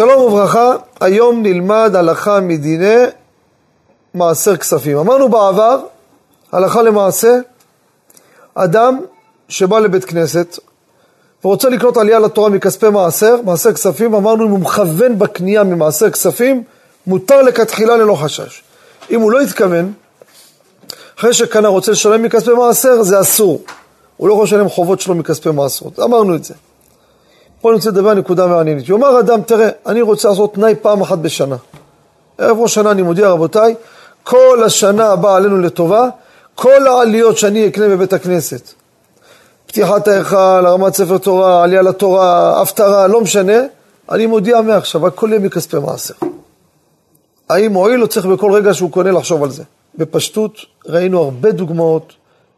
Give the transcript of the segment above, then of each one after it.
שלום וברכה, היום נלמד הלכה מדיני מעשר כספים. אמרנו בעבר, הלכה למעשה, אדם שבא לבית כנסת ורוצה לקנות עלייה לתורה מכספי מעשר, מעשר כספים, אמרנו אם הוא מכוון בקנייה ממעשר כספים, מותר לכתחילה ללא חשש. אם הוא לא התכוון, אחרי שקנה רוצה לשלם מכספי מעשר, זה אסור. הוא לא יכול לשלם חובות שלו מכספי מעשרות. אמרנו את זה. פה אני רוצה לדבר על נקודה מעניינת. יאמר אדם, תראה, אני רוצה לעשות תנאי פעם אחת בשנה. ערב ראש שנה אני מודיע, רבותיי, כל השנה הבאה עלינו לטובה, כל העליות שאני אקנה בבית הכנסת, פתיחת ההיכל, הרמת ספר תורה, עלייה לתורה, הפטרה, לא משנה, אני מודיע מעכשיו, הכל יהיה מכספי מעשר. האם מועיל או צריך בכל רגע שהוא קונה לחשוב על זה? בפשטות ראינו הרבה דוגמאות,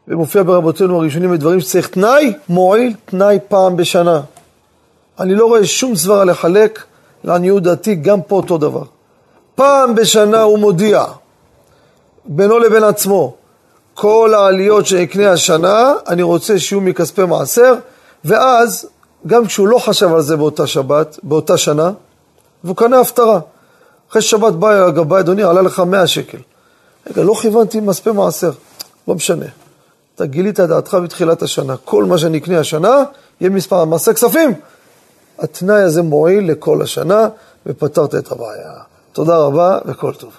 ומופיע ברבותינו הראשונים בדברים שצריך תנאי, מועיל תנאי פעם בשנה. אני לא רואה שום סברה לחלק, לעניות דעתי, גם פה אותו דבר. פעם בשנה הוא מודיע, בינו לבין עצמו, כל העליות שאקנה השנה, אני רוצה שיהיו מכספי מעשר, ואז, גם כשהוא לא חשב על זה באותה שבת, באותה שנה, והוא קנה הפטרה. אחרי שבת בא הגבאי, אדוני, עלה לך 100 שקל. רגע, לא כיוונתי עם כספי מעשר. לא משנה. אתה גילית את דעתך בתחילת השנה. כל מה שאני אקנה השנה, יהיה מספר מעשר כספים. התנאי הזה מועיל לכל השנה, ופתרת את הבעיה. תודה רבה וכל טוב.